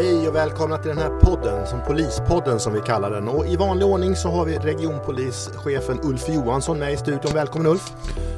Hej och välkomna till den här podden, som Polispodden som vi kallar den. Och i vanlig ordning så har vi regionpolischefen Ulf Johansson med i studion. Välkommen Ulf!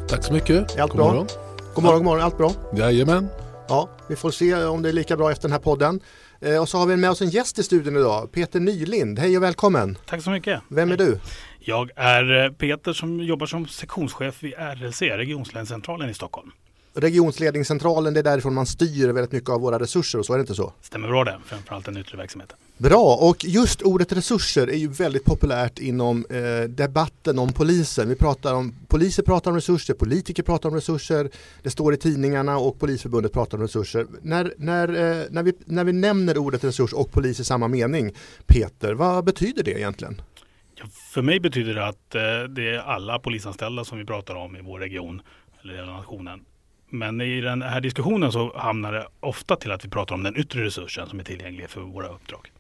Tack så mycket. Är allt god bra? Morgon. God morgon, god morgon. Allt bra? Jajamän. Ja, vi får se om det är lika bra efter den här podden. Eh, och så har vi med oss en gäst i studion idag, Peter Nylind. Hej och välkommen! Tack så mycket! Vem är du? Jag är eh, Peter som jobbar som sektionschef vid RLC, Regionslänscentralen i Stockholm regionsledningscentralen, det är därifrån man styr väldigt mycket av våra resurser och så är det inte så? Stämmer bra det, framförallt den yttre verksamheten. Bra, och just ordet resurser är ju väldigt populärt inom eh, debatten om polisen. Vi pratar om, poliser pratar om resurser, politiker pratar om resurser, det står i tidningarna och Polisförbundet pratar om resurser. När, när, eh, när, vi, när vi nämner ordet resurs och polis i samma mening, Peter, vad betyder det egentligen? Ja, för mig betyder det att eh, det är alla polisanställda som vi pratar om i vår region eller hela nationen men i den här diskussionen så hamnar det ofta till att vi pratar om den yttre resursen som är tillgänglig för våra uppdrag.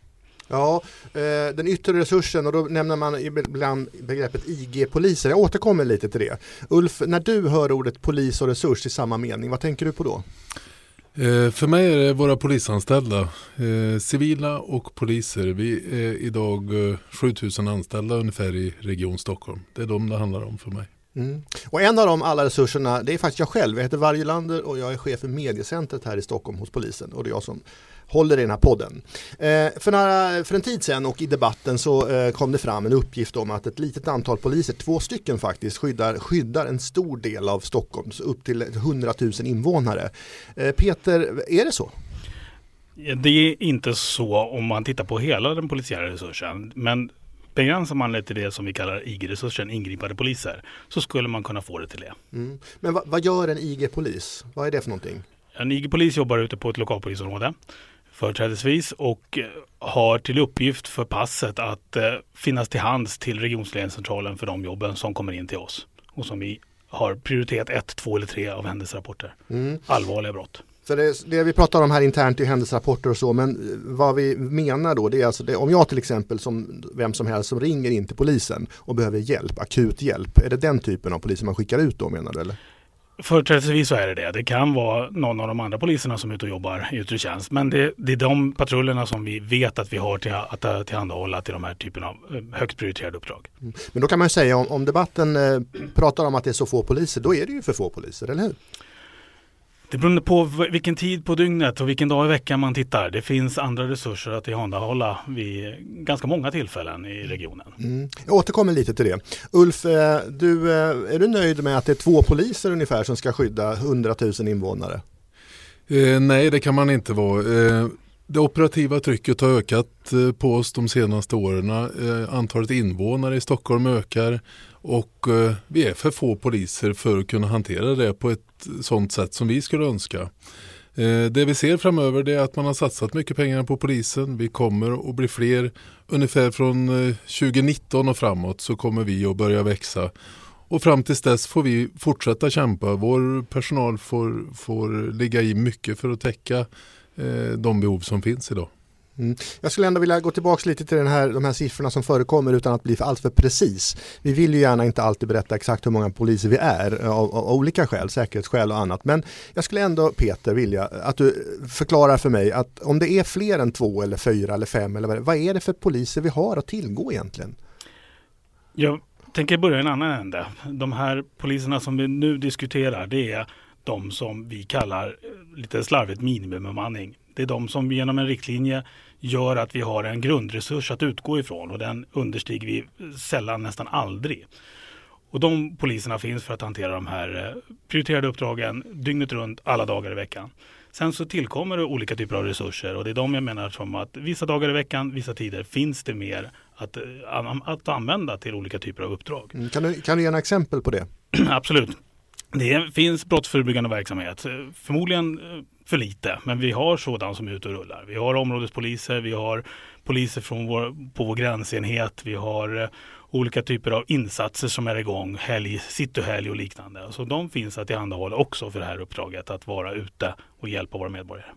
Ja, eh, den yttre resursen och då nämner man ibland begreppet IG-poliser. Jag återkommer lite till det. Ulf, när du hör ordet polis och resurs i samma mening, vad tänker du på då? Eh, för mig är det våra polisanställda, eh, civila och poliser. Vi är idag 7000 anställda ungefär i Region Stockholm. Det är de det handlar om för mig. Mm. Och en av de alla resurserna, det är faktiskt jag själv. Jag heter Varjelander och jag är chef för mediecentret här i Stockholm hos polisen. Och det är jag som håller i den här podden. Eh, för, några, för en tid sedan och i debatten så eh, kom det fram en uppgift om att ett litet antal poliser, två stycken faktiskt, skyddar, skyddar en stor del av Stockholms upp till 100 000 invånare. Eh, Peter, är det så? Det är inte så om man tittar på hela den polisiära resursen. Men Begränsar man det till det som vi kallar IG-resursen, ingripande poliser, så skulle man kunna få det till det. Mm. Men vad, vad gör en IG-polis? Vad är det för någonting? En IG-polis jobbar ute på ett lokalpolisområde företrädesvis och eh, har till uppgift för passet att eh, finnas till hands till regionsledningscentralen för de jobben som kommer in till oss och som vi har prioritet 1, 2 eller 3 av händelserapporter. Mm. Allvarliga brott. Så det, det, vi pratar om här internt i händelserapporter och så, men vad vi menar då det är alltså det, om jag till exempel som vem som helst som ringer in till polisen och behöver hjälp, akut hjälp, är det den typen av poliser man skickar ut då menar du eller? Företrädesvis så är det det. Det kan vara någon av de andra poliserna som är ute och jobbar i yttre tjänst. Men det, det är de patrullerna som vi vet att vi har till, att tillhandahålla till de här typen av eh, högt prioriterade uppdrag. Mm. Men då kan man säga om, om debatten eh, pratar om att det är så få poliser, då är det ju för få poliser, eller hur? Det beror på vilken tid på dygnet och vilken dag i veckan man tittar. Det finns andra resurser att tillhandahålla vid ganska många tillfällen i regionen. Mm. Jag återkommer lite till det. Ulf, eh, du, eh, är du nöjd med att det är två poliser ungefär som ska skydda 100 000 invånare? Eh, nej, det kan man inte vara. Eh, det operativa trycket har ökat eh, på oss de senaste åren. Eh, antalet invånare i Stockholm ökar och eh, vi är för få poliser för att kunna hantera det på ett sånt sätt som vi skulle önska. Eh, det vi ser framöver är att man har satsat mycket pengar på polisen. Vi kommer att bli fler. Ungefär från eh, 2019 och framåt så kommer vi att börja växa. Och fram tills dess får vi fortsätta kämpa. Vår personal får, får ligga i mycket för att täcka eh, de behov som finns idag. Mm. Jag skulle ändå vilja gå tillbaka lite till den här, de här siffrorna som förekommer utan att bli för alltför precis. Vi vill ju gärna inte alltid berätta exakt hur många poliser vi är eh, av, av, olika skäl, säkerhetsskäl och annat. Men jag skulle ändå Peter vilja att du förklarar för mig att om det är fler än två eller fyra eller fem eller vad, vad är det för poliser vi har att tillgå egentligen? Jag tänker börja i en annan ände. De här poliserna som vi nu diskuterar det är de som vi kallar lite slarvigt minimibemanning. Det är de som genom en riktlinje gör att vi har en grundresurs att utgå ifrån och den understiger vi sällan, nästan aldrig. Och de poliserna finns för att hantera de här eh, prioriterade uppdragen dygnet runt, alla dagar i veckan. Sen så tillkommer det olika typer av resurser och det är de jag menar som att vissa dagar i veckan, vissa tider finns det mer att, eh, att använda till olika typer av uppdrag. Mm, kan, du, kan du ge en exempel på det? Absolut. Det finns brottsförebyggande verksamhet. Förmodligen eh, för lite, men vi har sådana som är ute och rullar. Vi har områdespoliser, vi har poliser från vår, på vår gränsenhet, vi har eh, olika typer av insatser som är igång, helg, cityhelg och liknande. Så de finns att tillhandahålla också för det här uppdraget att vara ute och hjälpa våra medborgare.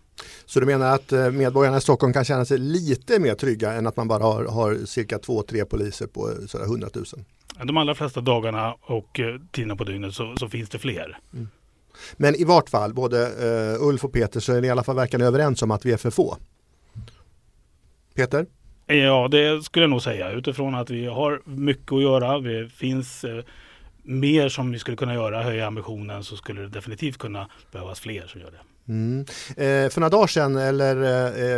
Så du menar att eh, medborgarna i Stockholm kan känna sig lite mer trygga än att man bara har, har cirka två, tre poliser på sådär 100 000? De allra flesta dagarna och eh, tiderna på dygnet så, så finns det fler. Mm. Men i vart fall, både uh, Ulf och Peter, så är ni i alla fall verkar överens om att vi är för få. Peter? Ja, det skulle jag nog säga utifrån att vi har mycket att göra. Det finns eh, mer som vi skulle kunna göra, höja ambitionen så skulle det definitivt kunna behövas fler som gör det. Mm. Eh, för några dagar sedan eller,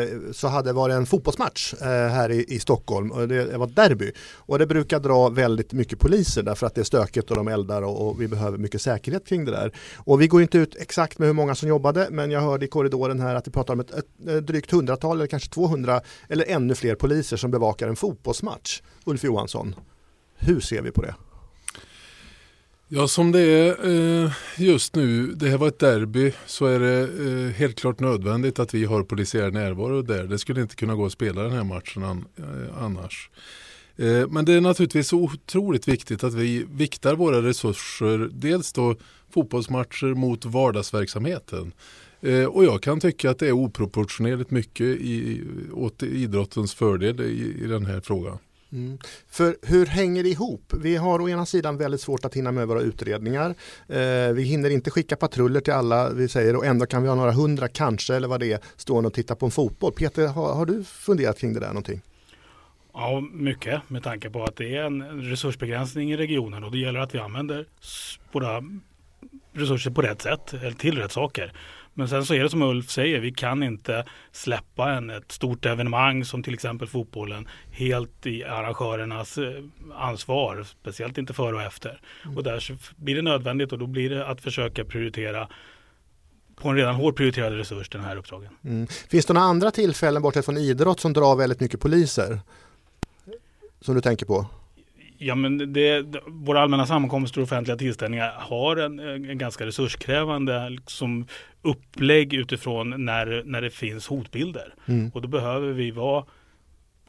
eh, så hade det varit en fotbollsmatch eh, här i, i Stockholm och det var ett derby. Och det brukar dra väldigt mycket poliser därför att det är stökigt och de eldar och, och, vi behöver mycket säkerhet kring det där. Och vi går inte ut exakt med hur många som jobbade men jag hörde i korridoren här att vi pratar om ett, ett, ett drygt hundratal eller kanske 200 eller ännu fler poliser som bevakar en fotbollsmatch. Ulf Johansson, hur ser vi på det? Ja, som det är eh, just nu, det här var ett derby, så är det eh, helt klart nödvändigt att vi har polisiär närvaro där. Det skulle inte kunna gå att spela den här matchen eh, annars. Men det är naturligtvis otroligt viktigt att vi viktar våra resurser, dels då fotbollsmatcher mot vardagsverksamheten. Och jag kan tycka att det är oproportionerligt mycket i, åt idrottens fördel i, i den här frågan. Mm. För hur hänger det ihop? Vi har å ena sidan väldigt svårt att hinna med våra utredningar. Eh, vi hinner inte skicka patruller till alla vi säger och ändå kan vi ha några hundra kanske eller vad det är stående och titta på en fotboll. Peter, har, har du funderat kring det där någonting? Ja, mycket med tanke på att det är en resursbegränsning i regionen och det gäller att vi använder våra resurser på rätt sätt eller till rätt saker. Men sen så är det som Ulf säger, vi kan inte släppa en, ett stort evenemang som till exempel fotbollen helt i arrangörernas eh, ansvar, speciellt inte före och efter. Mm. Och där blir det nödvändigt och då blir det att försöka prioritera på en redan hårt prioriterad resurs den här uppdragen. Mm. Finns det några andra tillfällen bortsett från idrott som drar väldigt mycket poliser? Som du tänker på? Ja, men det, våra allmänna sammankomster och offentliga tillställningar har en, en ganska resurskrävande liksom, upplägg utifrån när, när det finns hotbilder. Mm. Och då behöver vi vara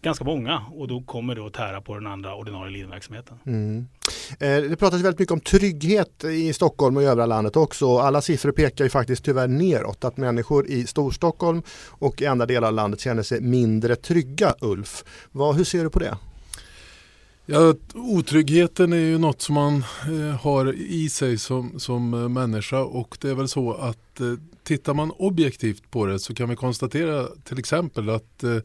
ganska många och då kommer det att tära på den andra ordinarie linjeverksamheten. Mm. Eh, det pratas väldigt mycket om trygghet i Stockholm och i övriga landet också. Alla siffror pekar ju faktiskt tyvärr neråt. Att människor i Storstockholm och i andra delar av landet känner sig mindre trygga. Ulf, Vad, hur ser du på det? Ja, otryggheten är ju något som man eh, har i sig som, som eh, människa och det är väl så att eh, tittar man objektivt på det så kan vi konstatera till exempel att eh,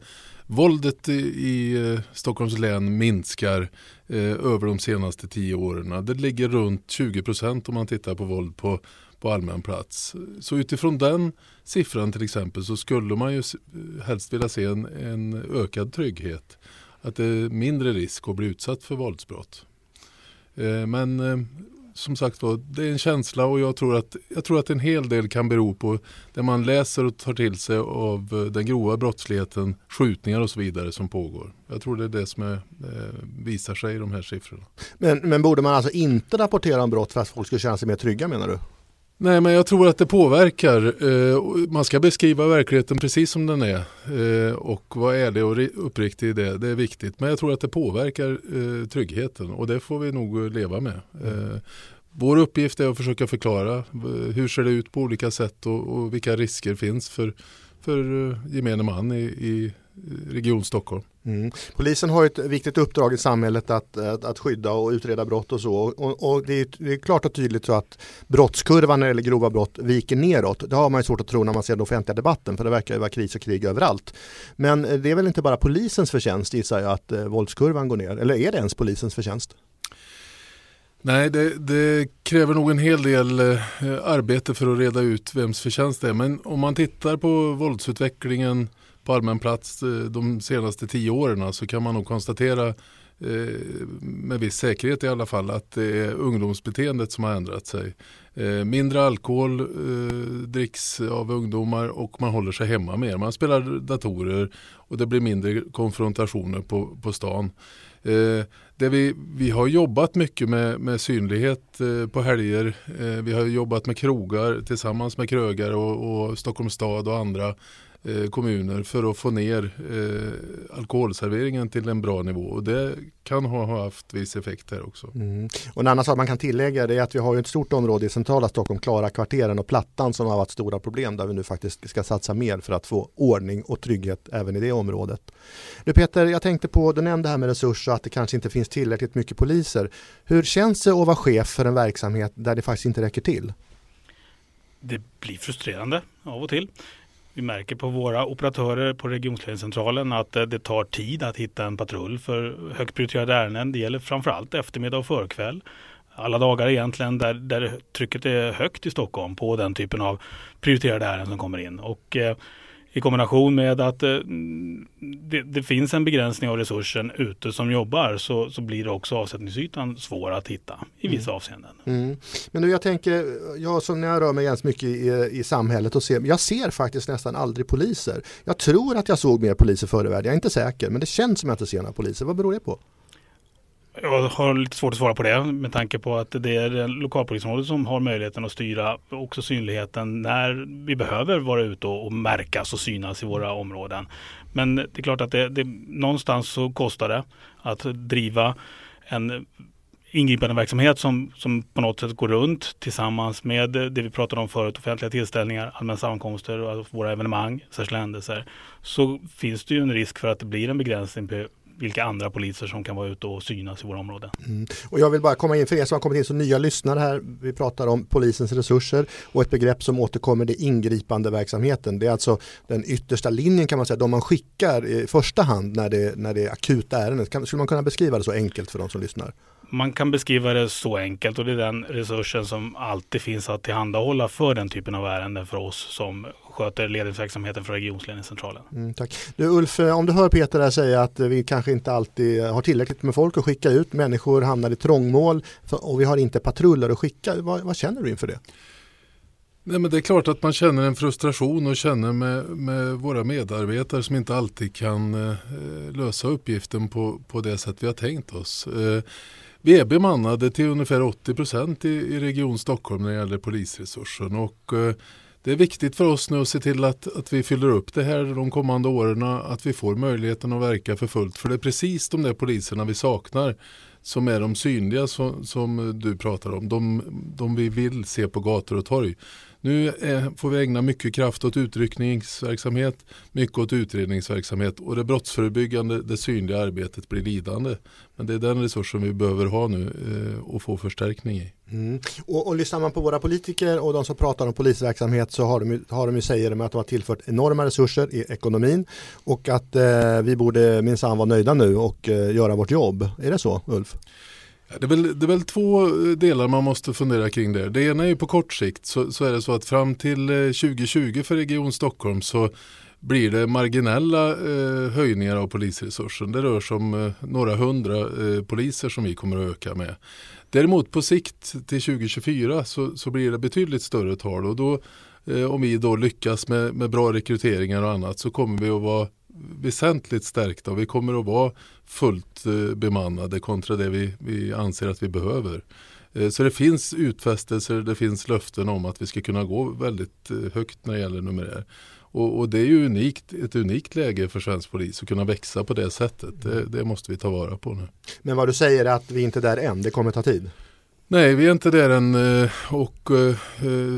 våldet i, i eh, Stockholms län minskar eh, över de senaste tio åren. Det ligger runt 20 procent om man tittar på våld på, på allmän plats. Så utifrån den siffran till exempel så skulle man ju helst vilja se en, en ökad trygghet att det är mindre risk att bli utsatt för våldsbrott. Eh, men eh, som sagt var, det är en känsla och jag tror, att, jag tror att en hel del kan bero på det man läser och tar till sig av eh, den grova brottsligheten, skjutningar och så vidare som pågår. Jag tror det är det som är, visar sig i de här siffrorna. Men, men borde man alltså inte rapportera om brott för att folk ska känna sig mer trygga menar du? Nej, men jag tror att det påverkar. Eh, man ska beskriva verkligheten precis som den är. Eh, och vad är det och uppriktig i det, det är viktigt. Men jag tror att det påverkar eh, tryggheten och det får vi nog leva med. Vår uppgift är att försöka förklara hur ser det ut på olika sätt och, och vilka risker finns för, för gemene man i, i Region Stockholm. Mm. Polisen har ett viktigt uppdrag i samhället att, att, att skydda och utreda brott och så. Och, och det, är, det, är, klart och tydligt så att brottskurvan när det gäller grova brott viker neråt. Det har man ju svårt att tro när man ser den offentliga debatten för det verkar ju vara kris och krig överallt. Men det är väl inte bara polisens förtjänst gissar jag att eh, våldskurvan går ner. Eller är det ens polisens förtjänst? Nej, det, det, kräver nog en hel del eh, arbete för att reda ut vems förtjänst det är. Men om man tittar på våldsutvecklingen på allmän plats eh, de senaste tio åren så kan man nog konstatera eh, med viss säkerhet i alla fall att det är ungdomsbeteendet som har ändrat sig. Eh, mindre alkohol dricks av ungdomar och man håller sig hemma mer. Man spelar datorer och det blir mindre konfrontationer på, på stan. det vi, vi har jobbat mycket med, med synlighet på helger. vi har jobbat med krogar tillsammans med krögare och, och Stockholms stad och andra kommuner för att få ner eh, alkoholserveringen till en bra nivå. Och det kan ha haft viss effekt här också. Mm. Och en annan sak man kan tillägga är att vi har ett stort område i centrala Stockholm, Klara kvarteren och Plattan som har varit stora problem där vi nu faktiskt ska satsa mer för att få ordning och trygghet även i det området. Du Peter, jag tänkte på, du nämnde här med resurser att det kanske inte finns tillräckligt mycket poliser. Hur känns det att vara chef för en verksamhet där det faktiskt inte räcker till? Det blir frustrerande av och till. Vi märker på våra operatörer på regionsledningscentralen att eh, det tar tid att hitta en patrull för högt prioriterade ärenden. Det gäller framförallt eftermiddag och förkväll. Alla dagar egentligen där, där trycket är högt i Stockholm på den typen av prioriterade ärenden som kommer in. Och eh, i kombination med att eh, det, det, finns en begränsning av resursen ute som jobbar så, så blir det också avsättningsytan svår att hitta i vissa mm. avseenden. Mm. Men nu jag tänker, jag som när jag rör mig ganska mycket i, i samhället och ser, jag ser faktiskt nästan aldrig poliser. Jag tror att jag såg mer poliser förr i världen, jag är inte säker, men det känns som att jag inte ser några poliser. Vad beror det på? Jag har lite svårt att svara på det med tanke på att det är lokalpolisområdet som har möjligheten att styra också synligheten när vi behöver vara ute och, märkas och synas i våra områden. Men det är klart att det, det, någonstans så kostar det att driva en ingripande verksamhet som, som på något sätt går runt tillsammans med det vi pratade om förut, offentliga tillställningar, allmänna sammankomster och våra evenemang, särskilda händelser, så finns det ju en risk för att det blir en begränsning vilka andra poliser som kan vara ute och synas i våra områden. Mm. Och jag vill bara komma in för er som har kommit in som nya lyssnare här. Vi pratar om polisens resurser och ett begrepp som återkommer det ingripande verksamheten. Det är alltså den yttersta linjen kan man säga, de man skickar i första hand när det, när det är akut ärende. Kan, skulle man kunna beskriva det så enkelt för de som lyssnar? Man kan beskriva det så enkelt och det är den resursen som alltid finns att tillhandahålla för den typen av ärenden för oss som sköter ledningsverksamheten för regionsledningscentralen. Mm, tack. Du Ulf, eh, om du hör Peter där säga att vi kanske inte alltid har tillräckligt med folk att skicka ut, människor hamnar i trångmål och vi har inte patruller att skicka. Vad, vad känner du inför det? Nej, men det är klart att man känner en frustration och känner med, med våra medarbetare som inte alltid kan eh, lösa uppgiften på, på det sätt vi har tänkt oss. Eh, vi är bemannade till ungefär 80 procent i, i Region Stockholm när det gäller polisresursen och eh, det är viktigt för oss nu att se till att, att vi fyller upp det här de kommande åren, att vi får möjligheten att verka för fullt. För det är precis de där poliserna vi saknar som är de synliga som, som du pratar om. De, de vi vill se på gator och torg. Nu är, får vi ägna mycket kraft åt utryckningsverksamhet, mycket åt utredningsverksamhet och det brottsförebyggande, det synliga arbetet blir lidande. Men det är den resursen vi behöver ha nu eh, och få förstärkning i. Mm. Och, och lyssnar man på våra politiker och de som pratar om polisverksamhet så har de, har de ju säger de att de har tillfört enorma resurser i ekonomin och att eh, vi borde minsann vara nöjda nu och eh, göra vårt jobb. Är det så Ulf? Det är, väl, det är väl två eh, delar man måste fundera kring där. Det ena är ju på kort sikt så, så är det så att fram till eh, 2020 för Region Stockholm så blir det marginella eh, höjningar av polisresursen. Det rör sig om eh, några hundra eh, poliser som vi kommer att öka med. Däremot på sikt till 2024 så, så blir det betydligt större tal och då eh, om vi då lyckas med, med bra rekryteringar och annat så kommer vi att vara väsentligt stärkta och vi kommer att vara fullt eh, bemannade kontra det vi, vi anser att vi behöver. Eh, så det finns utfästelser, det finns löften om att vi ska kunna gå väldigt eh, högt när det gäller numerär. Och, och, det är ju unikt, ett unikt läge för svensk polis att kunna växa på det sättet. Det, det, måste vi ta vara på nu. Men vad du säger är att vi inte är där än, det kommer ta tid? Nej, vi är inte där än och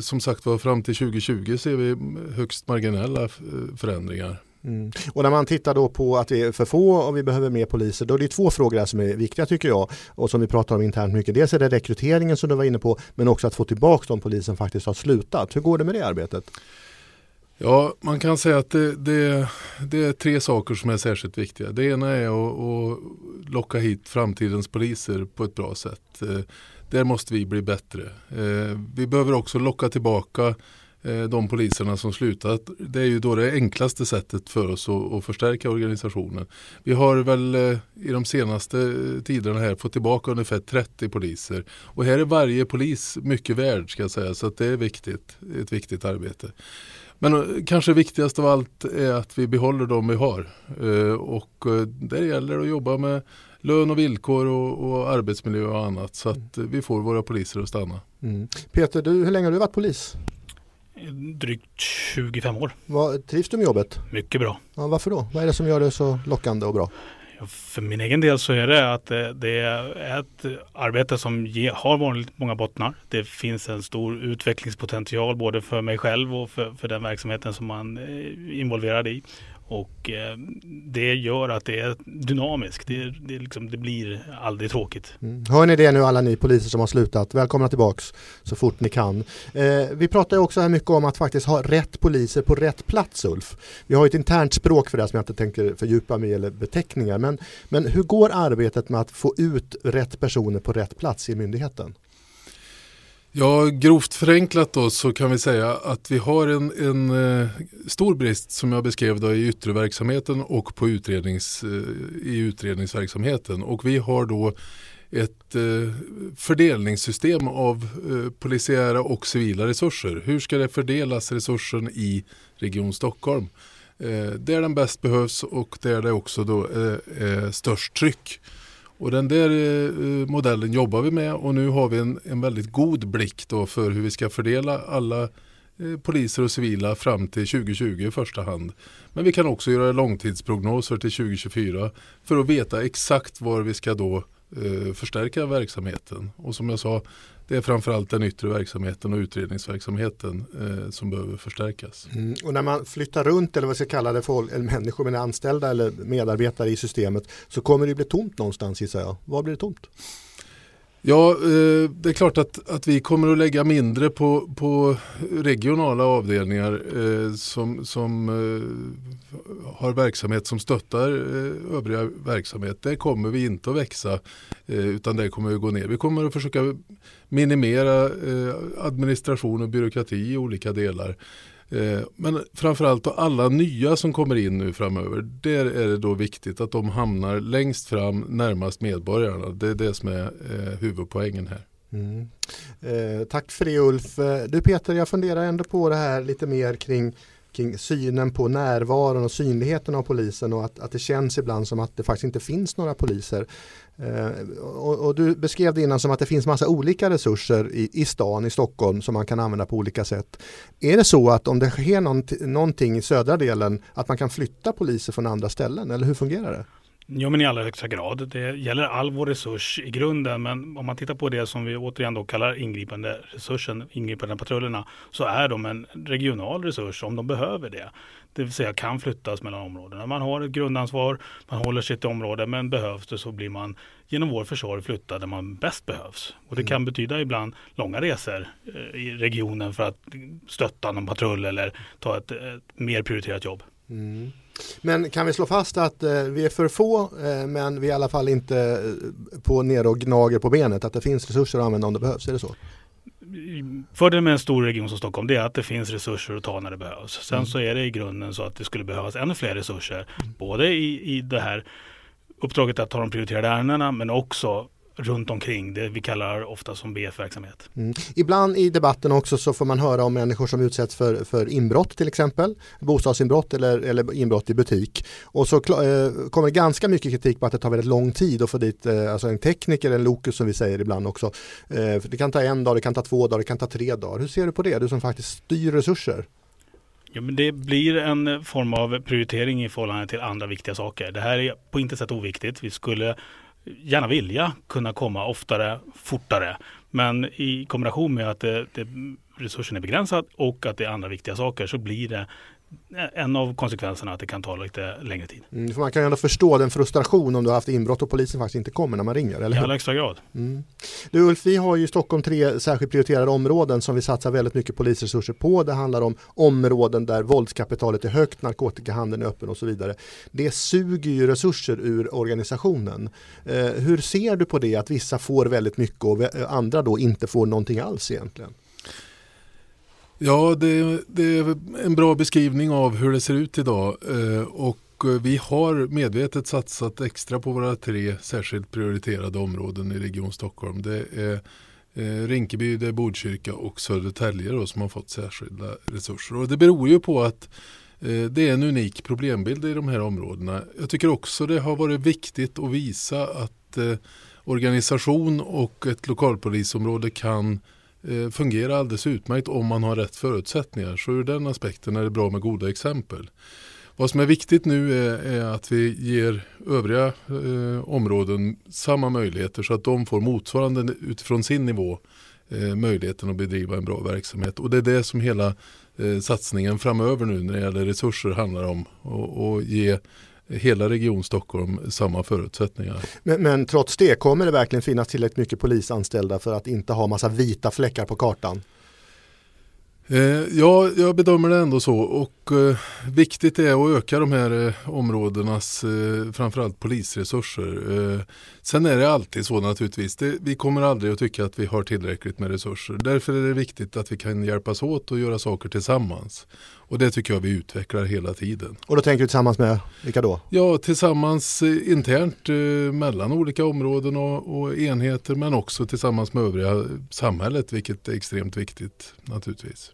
som sagt var fram till 2020 ser vi högst marginella förändringar. Mm. Och när man tittar då på att vi är för få och vi behöver mer poliser, då är det två frågor som är viktiga tycker jag och som vi pratar om internt mycket. Dels är det rekryteringen som du var inne på, men också att få tillbaka de poliser som faktiskt har slutat. Hur går det med det arbetet? Ja, man kan säga att det, det, det, är tre saker som är särskilt viktiga. Det ena är att, att locka hit framtidens poliser på ett bra sätt. Eh, där måste vi bli bättre. Eh, vi behöver också locka tillbaka Eh, de poliserna som slutat. Det är ju då det enklaste sättet för oss att, att förstärka organisationen. Vi har väl eh, i de senaste eh, tiderna här fått tillbaka ungefär 30 poliser. Och här är varje polis mycket värd ska jag säga så att det är viktigt, ett viktigt arbete. Men kanske viktigast av allt är att vi behåller de vi har. Och där gäller det att jobba med lön och villkor och, och, arbetsmiljö och annat så att vi får våra poliser att stanna. Mm. Peter, du, hur länge har du varit polis? Drygt 25 år. Vad, trivs du med jobbet? Mycket bra. Ja, varför då? Vad är det som gör det så lockande och bra? För min egen del så är det att det är ett arbete som har vanligt många bottnar. Det finns en stor utvecklingspotential både för mig själv och för, för den verksamheten som man är involverad i. Och eh, det gör att det är dynamiskt. Det, det, liksom, det blir aldrig tråkigt. Mm. Hör ni det nu alla ni poliser som har slutat? Välkomna tillbaks så fort ni kan. Eh, vi pratar också här mycket om att faktiskt ha rätt poliser på rätt plats Ulf. Vi har ett internt språk för det som jag inte tänker fördjupa mig i eller beteckningar. Men, men hur går arbetet med att få ut rätt personer på rätt plats i myndigheten? Ja, grovt förenklat då så kan vi säga att vi har en, en eh, stor brist som jag beskrev då i yttre verksamheten och på utrednings, eh, i utredningsverksamheten. Och vi har då ett eh, fördelningssystem av eh, polisiära och civila resurser. Hur ska det fördelas resursen i Region Stockholm? Eh, där den bäst behövs och där det också då eh, är störst tryck. Och den där eh, modellen jobbar vi med och nu har vi en, en väldigt god blick då för hur vi ska fördela alla eh, poliser och civila fram till 2020 i första hand. Men vi kan också göra långtidsprognoser till 2024 för att veta exakt var vi ska då Eh, förstärka verksamheten. Och som jag sa, det är framförallt den yttre verksamheten och utredningsverksamheten eh, som behöver förstärkas. Mm. Och när man flyttar runt eller vad ska kalla det för eller människor med anställda eller medarbetare i systemet så kommer det bli tomt någonstans gissar jag. Var blir det tomt? Ja, eh, det är klart att, att vi kommer att lägga mindre på, på regionala avdelningar eh, som, som eh, har verksamhet som stöttar övriga verksamhet. Det kommer vi inte att växa utan det kommer att gå ner. Vi kommer att försöka minimera administration och byråkrati i olika delar. Eh, men framförallt då alla nya som kommer in nu framöver, där är det då viktigt att de hamnar längst fram närmast medborgarna. Det är det som är eh, huvudpoängen här. Mm. Eh, tack för det Ulf. Eh, du Peter, jag funderar ändå på det här lite mer kring kring synen på närvaron och synligheten av polisen och att, att det känns ibland som att det faktiskt inte finns några poliser. Eh, och, och, du beskrev det innan som att det finns massa olika resurser i, i stan, i Stockholm som man kan använda på olika sätt. Är det så att om det sker någonting i södra delen att man kan flytta poliser från andra ställen eller hur fungerar det? Ja, men i allra högsta grad. Det gäller all vår resurs i grunden, men om man tittar på det som vi återigen då kallar ingripande resursen, ingripande patrullerna, så är de en regional resurs om de behöver det. Det vill säga kan flyttas mellan områdena. Man har ett grundansvar, man håller sitt område, men behövs det så blir man genom vår försorg flyttad där man bäst behövs. Och det mm. kan betyda ibland långa resor eh, i regionen för att stötta någon patrull eller ta ett, ett mer prioriterat jobb. Mm. Men kan vi slå fast att eh, vi är för få eh, men vi är i alla fall inte eh, på ner och gnager på benet att det finns resurser att använda om det behövs, är det så? Fördelen med en stor region som Stockholm det är att det finns resurser att ta när det behövs. Sen mm. så är det i grunden så att det skulle behövas ännu fler resurser. Mm. Både i, i det här uppdraget att ta de prioriterade ärendena men också runt omkring det vi kallar ofta som BF-verksamhet. Mm. Ibland i debatten också så får man höra om människor som utsätts för, för inbrott till exempel, bostadsinbrott eller, eller inbrott i butik. Och så eh, kommer det ganska mycket kritik på att det tar väldigt lång tid att få dit eh, alltså en tekniker, en lokus som vi säger ibland också. Eh, det kan ta en dag, det kan ta två dagar, det kan ta tre dagar. Hur ser du på det, du som faktiskt styr resurser? Ja, men det blir en form av prioritering i förhållande till andra viktiga saker. Det här är på inte sätt oviktigt. Vi skulle gärna vilja kunna komma oftare, fortare. Men i kombination med att det, det, resursen är begränsad och att det är andra viktiga saker så blir det en av konsekvenserna att det kan ta lite längre tid. Mm, man kan ju ändå förstå den frustration om du har haft inbrott och polisen faktiskt inte kommer när man ringer. Eller? I allra högsta grad. Mm. Du Ulf, vi har ju i Stockholm tre särskilt prioriterade områden som vi satsar väldigt mycket polisresurser på. Det handlar om områden där våldskapitalet är högt, narkotikahandeln är öppen och så vidare. Det suger ju resurser ur organisationen. Eh, hur ser du på det att vissa får väldigt mycket och andra då inte får någonting alls egentligen? Ja, det, det, är en bra beskrivning av hur det ser ut idag. Eh, och eh, vi har medvetet satsat extra på våra tre särskilt prioriterade områden i Region Stockholm. Det är eh, Rinkeby, det är Botkyrka och Södertälje då, som har fått särskilda resurser. Och det beror ju på att det är en unik problembild i de här områdena. Jag tycker också det har varit viktigt att visa att organisation och ett lokalpolisområde kan Eh, Eh, fungerar alldeles utmärkt om man har rätt förutsättningar. Så ur den aspekten är det bra med goda exempel. Vad som är viktigt nu är, är att vi ger övriga eh, områden samma möjligheter så att de får motsvarande utifrån sin nivå eh, möjligheten att bedriva en bra verksamhet. Och det är det som hela eh, satsningen framöver nu när det gäller resurser handlar om. Och, ge hela Region Stockholm samma förutsättningar. Men, men, trots det, kommer det verkligen finnas tillräckligt mycket polisanställda för att inte ha massa vita fläckar på kartan? Eh, ja, jag bedömer det ändå så och eh, viktigt är att öka de här eh, områdenas eh, framförallt polisresurser. Eh, sen är det alltid så naturligtvis, det, vi kommer aldrig att tycka att vi har tillräckligt med resurser. Därför är det viktigt att vi kan hjälpas åt och göra saker tillsammans. Och det tycker jag vi utvecklar hela tiden. Och då tänker du tillsammans med vilka då? Ja, tillsammans eh, internt eh, mellan olika områden och, och, enheter men också tillsammans med övriga samhället vilket är extremt viktigt naturligtvis.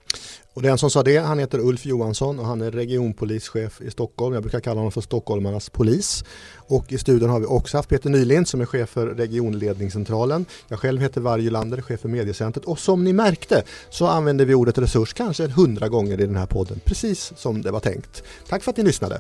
Och den som sa det, han heter Ulf Johansson och han är regionpolischef i Stockholm. Jag brukar kalla honom för Stockholmarnas polis. Och i studion har vi också haft Peter Nylind som är chef för regionledningscentralen. Jag själv heter Varje Lander, chef för mediecentret. Och som ni märkte så använder vi ordet resurs kanske hundra gånger i den här podden, precis som det var tänkt. Tack för att ni lyssnade.